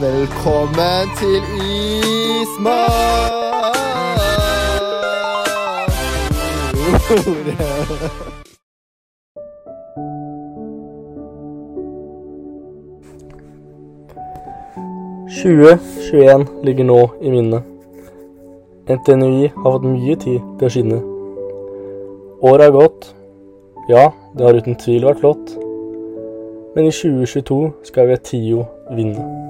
Velkommen til Ismak! 2021 ligger nå i minnet. NTNUI har fått mye tid til å skinne. Året har gått. Ja, det har uten tvil vært flott. Men i 2022 skal vi et TIO vinne.